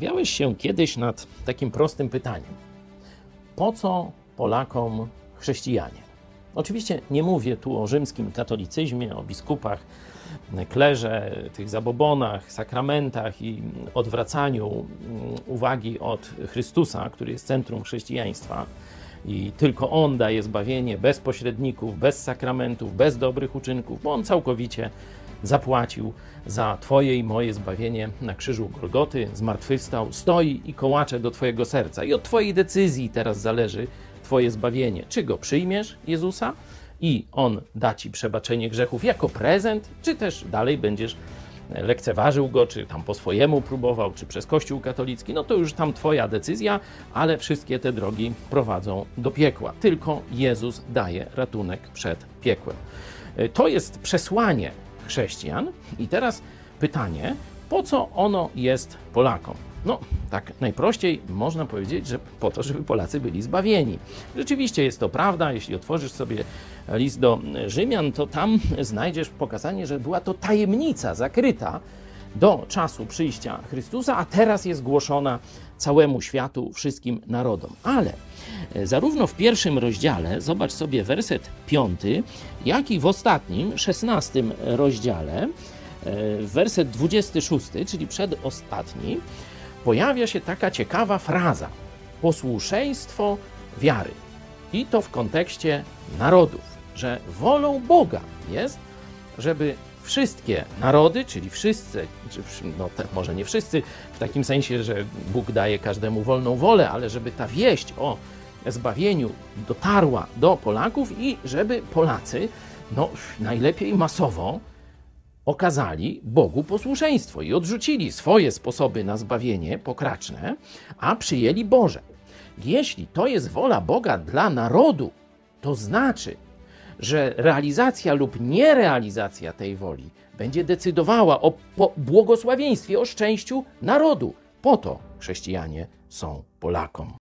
Zastanawiałeś się kiedyś nad takim prostym pytaniem: po co Polakom chrześcijanie? Oczywiście nie mówię tu o rzymskim katolicyzmie, o biskupach, klerze, tych zabobonach, sakramentach i odwracaniu mm, uwagi od Chrystusa, który jest centrum chrześcijaństwa. I tylko On daje zbawienie bez pośredników, bez sakramentów, bez dobrych uczynków, bo On całkowicie zapłacił za Twoje i moje zbawienie na krzyżu Golgoty, zmartwychwstał, stoi i kołacze do Twojego serca. I od Twojej decyzji teraz zależy Twoje zbawienie. Czy go przyjmiesz, Jezusa, i On da Ci przebaczenie grzechów jako prezent, czy też dalej będziesz lekceważył go, czy tam po swojemu próbował, czy przez Kościół katolicki, no to już tam Twoja decyzja, ale wszystkie te drogi prowadzą do piekła. Tylko Jezus daje ratunek przed piekłem. To jest przesłanie chrześcijan. I teraz pytanie, po co ono jest Polakom? No, tak najprościej można powiedzieć, że po to, żeby Polacy byli zbawieni. Rzeczywiście jest to prawda. Jeśli otworzysz sobie list do Rzymian, to tam znajdziesz pokazanie, że była to tajemnica zakryta do czasu przyjścia Chrystusa, a teraz jest głoszona całemu światu, wszystkim narodom. Ale zarówno w pierwszym rozdziale, zobacz sobie werset piąty, jak i w ostatnim, szesnastym rozdziale, e, werset 26, czyli przedostatni, pojawia się taka ciekawa fraza: posłuszeństwo wiary. I to w kontekście narodów, że wolą Boga jest, żeby wszystkie narody, czyli wszyscy, czy, no te, może nie wszyscy, w takim sensie, że Bóg daje każdemu wolną wolę, ale żeby ta wieść o zbawieniu dotarła do Polaków i żeby Polacy, no najlepiej masowo, okazali Bogu posłuszeństwo i odrzucili swoje sposoby na zbawienie pokraczne, a przyjęli Boże. Jeśli to jest wola Boga dla narodu, to znaczy, że realizacja lub nierealizacja tej woli będzie decydowała o błogosławieństwie, o szczęściu narodu. Po to chrześcijanie są Polakom.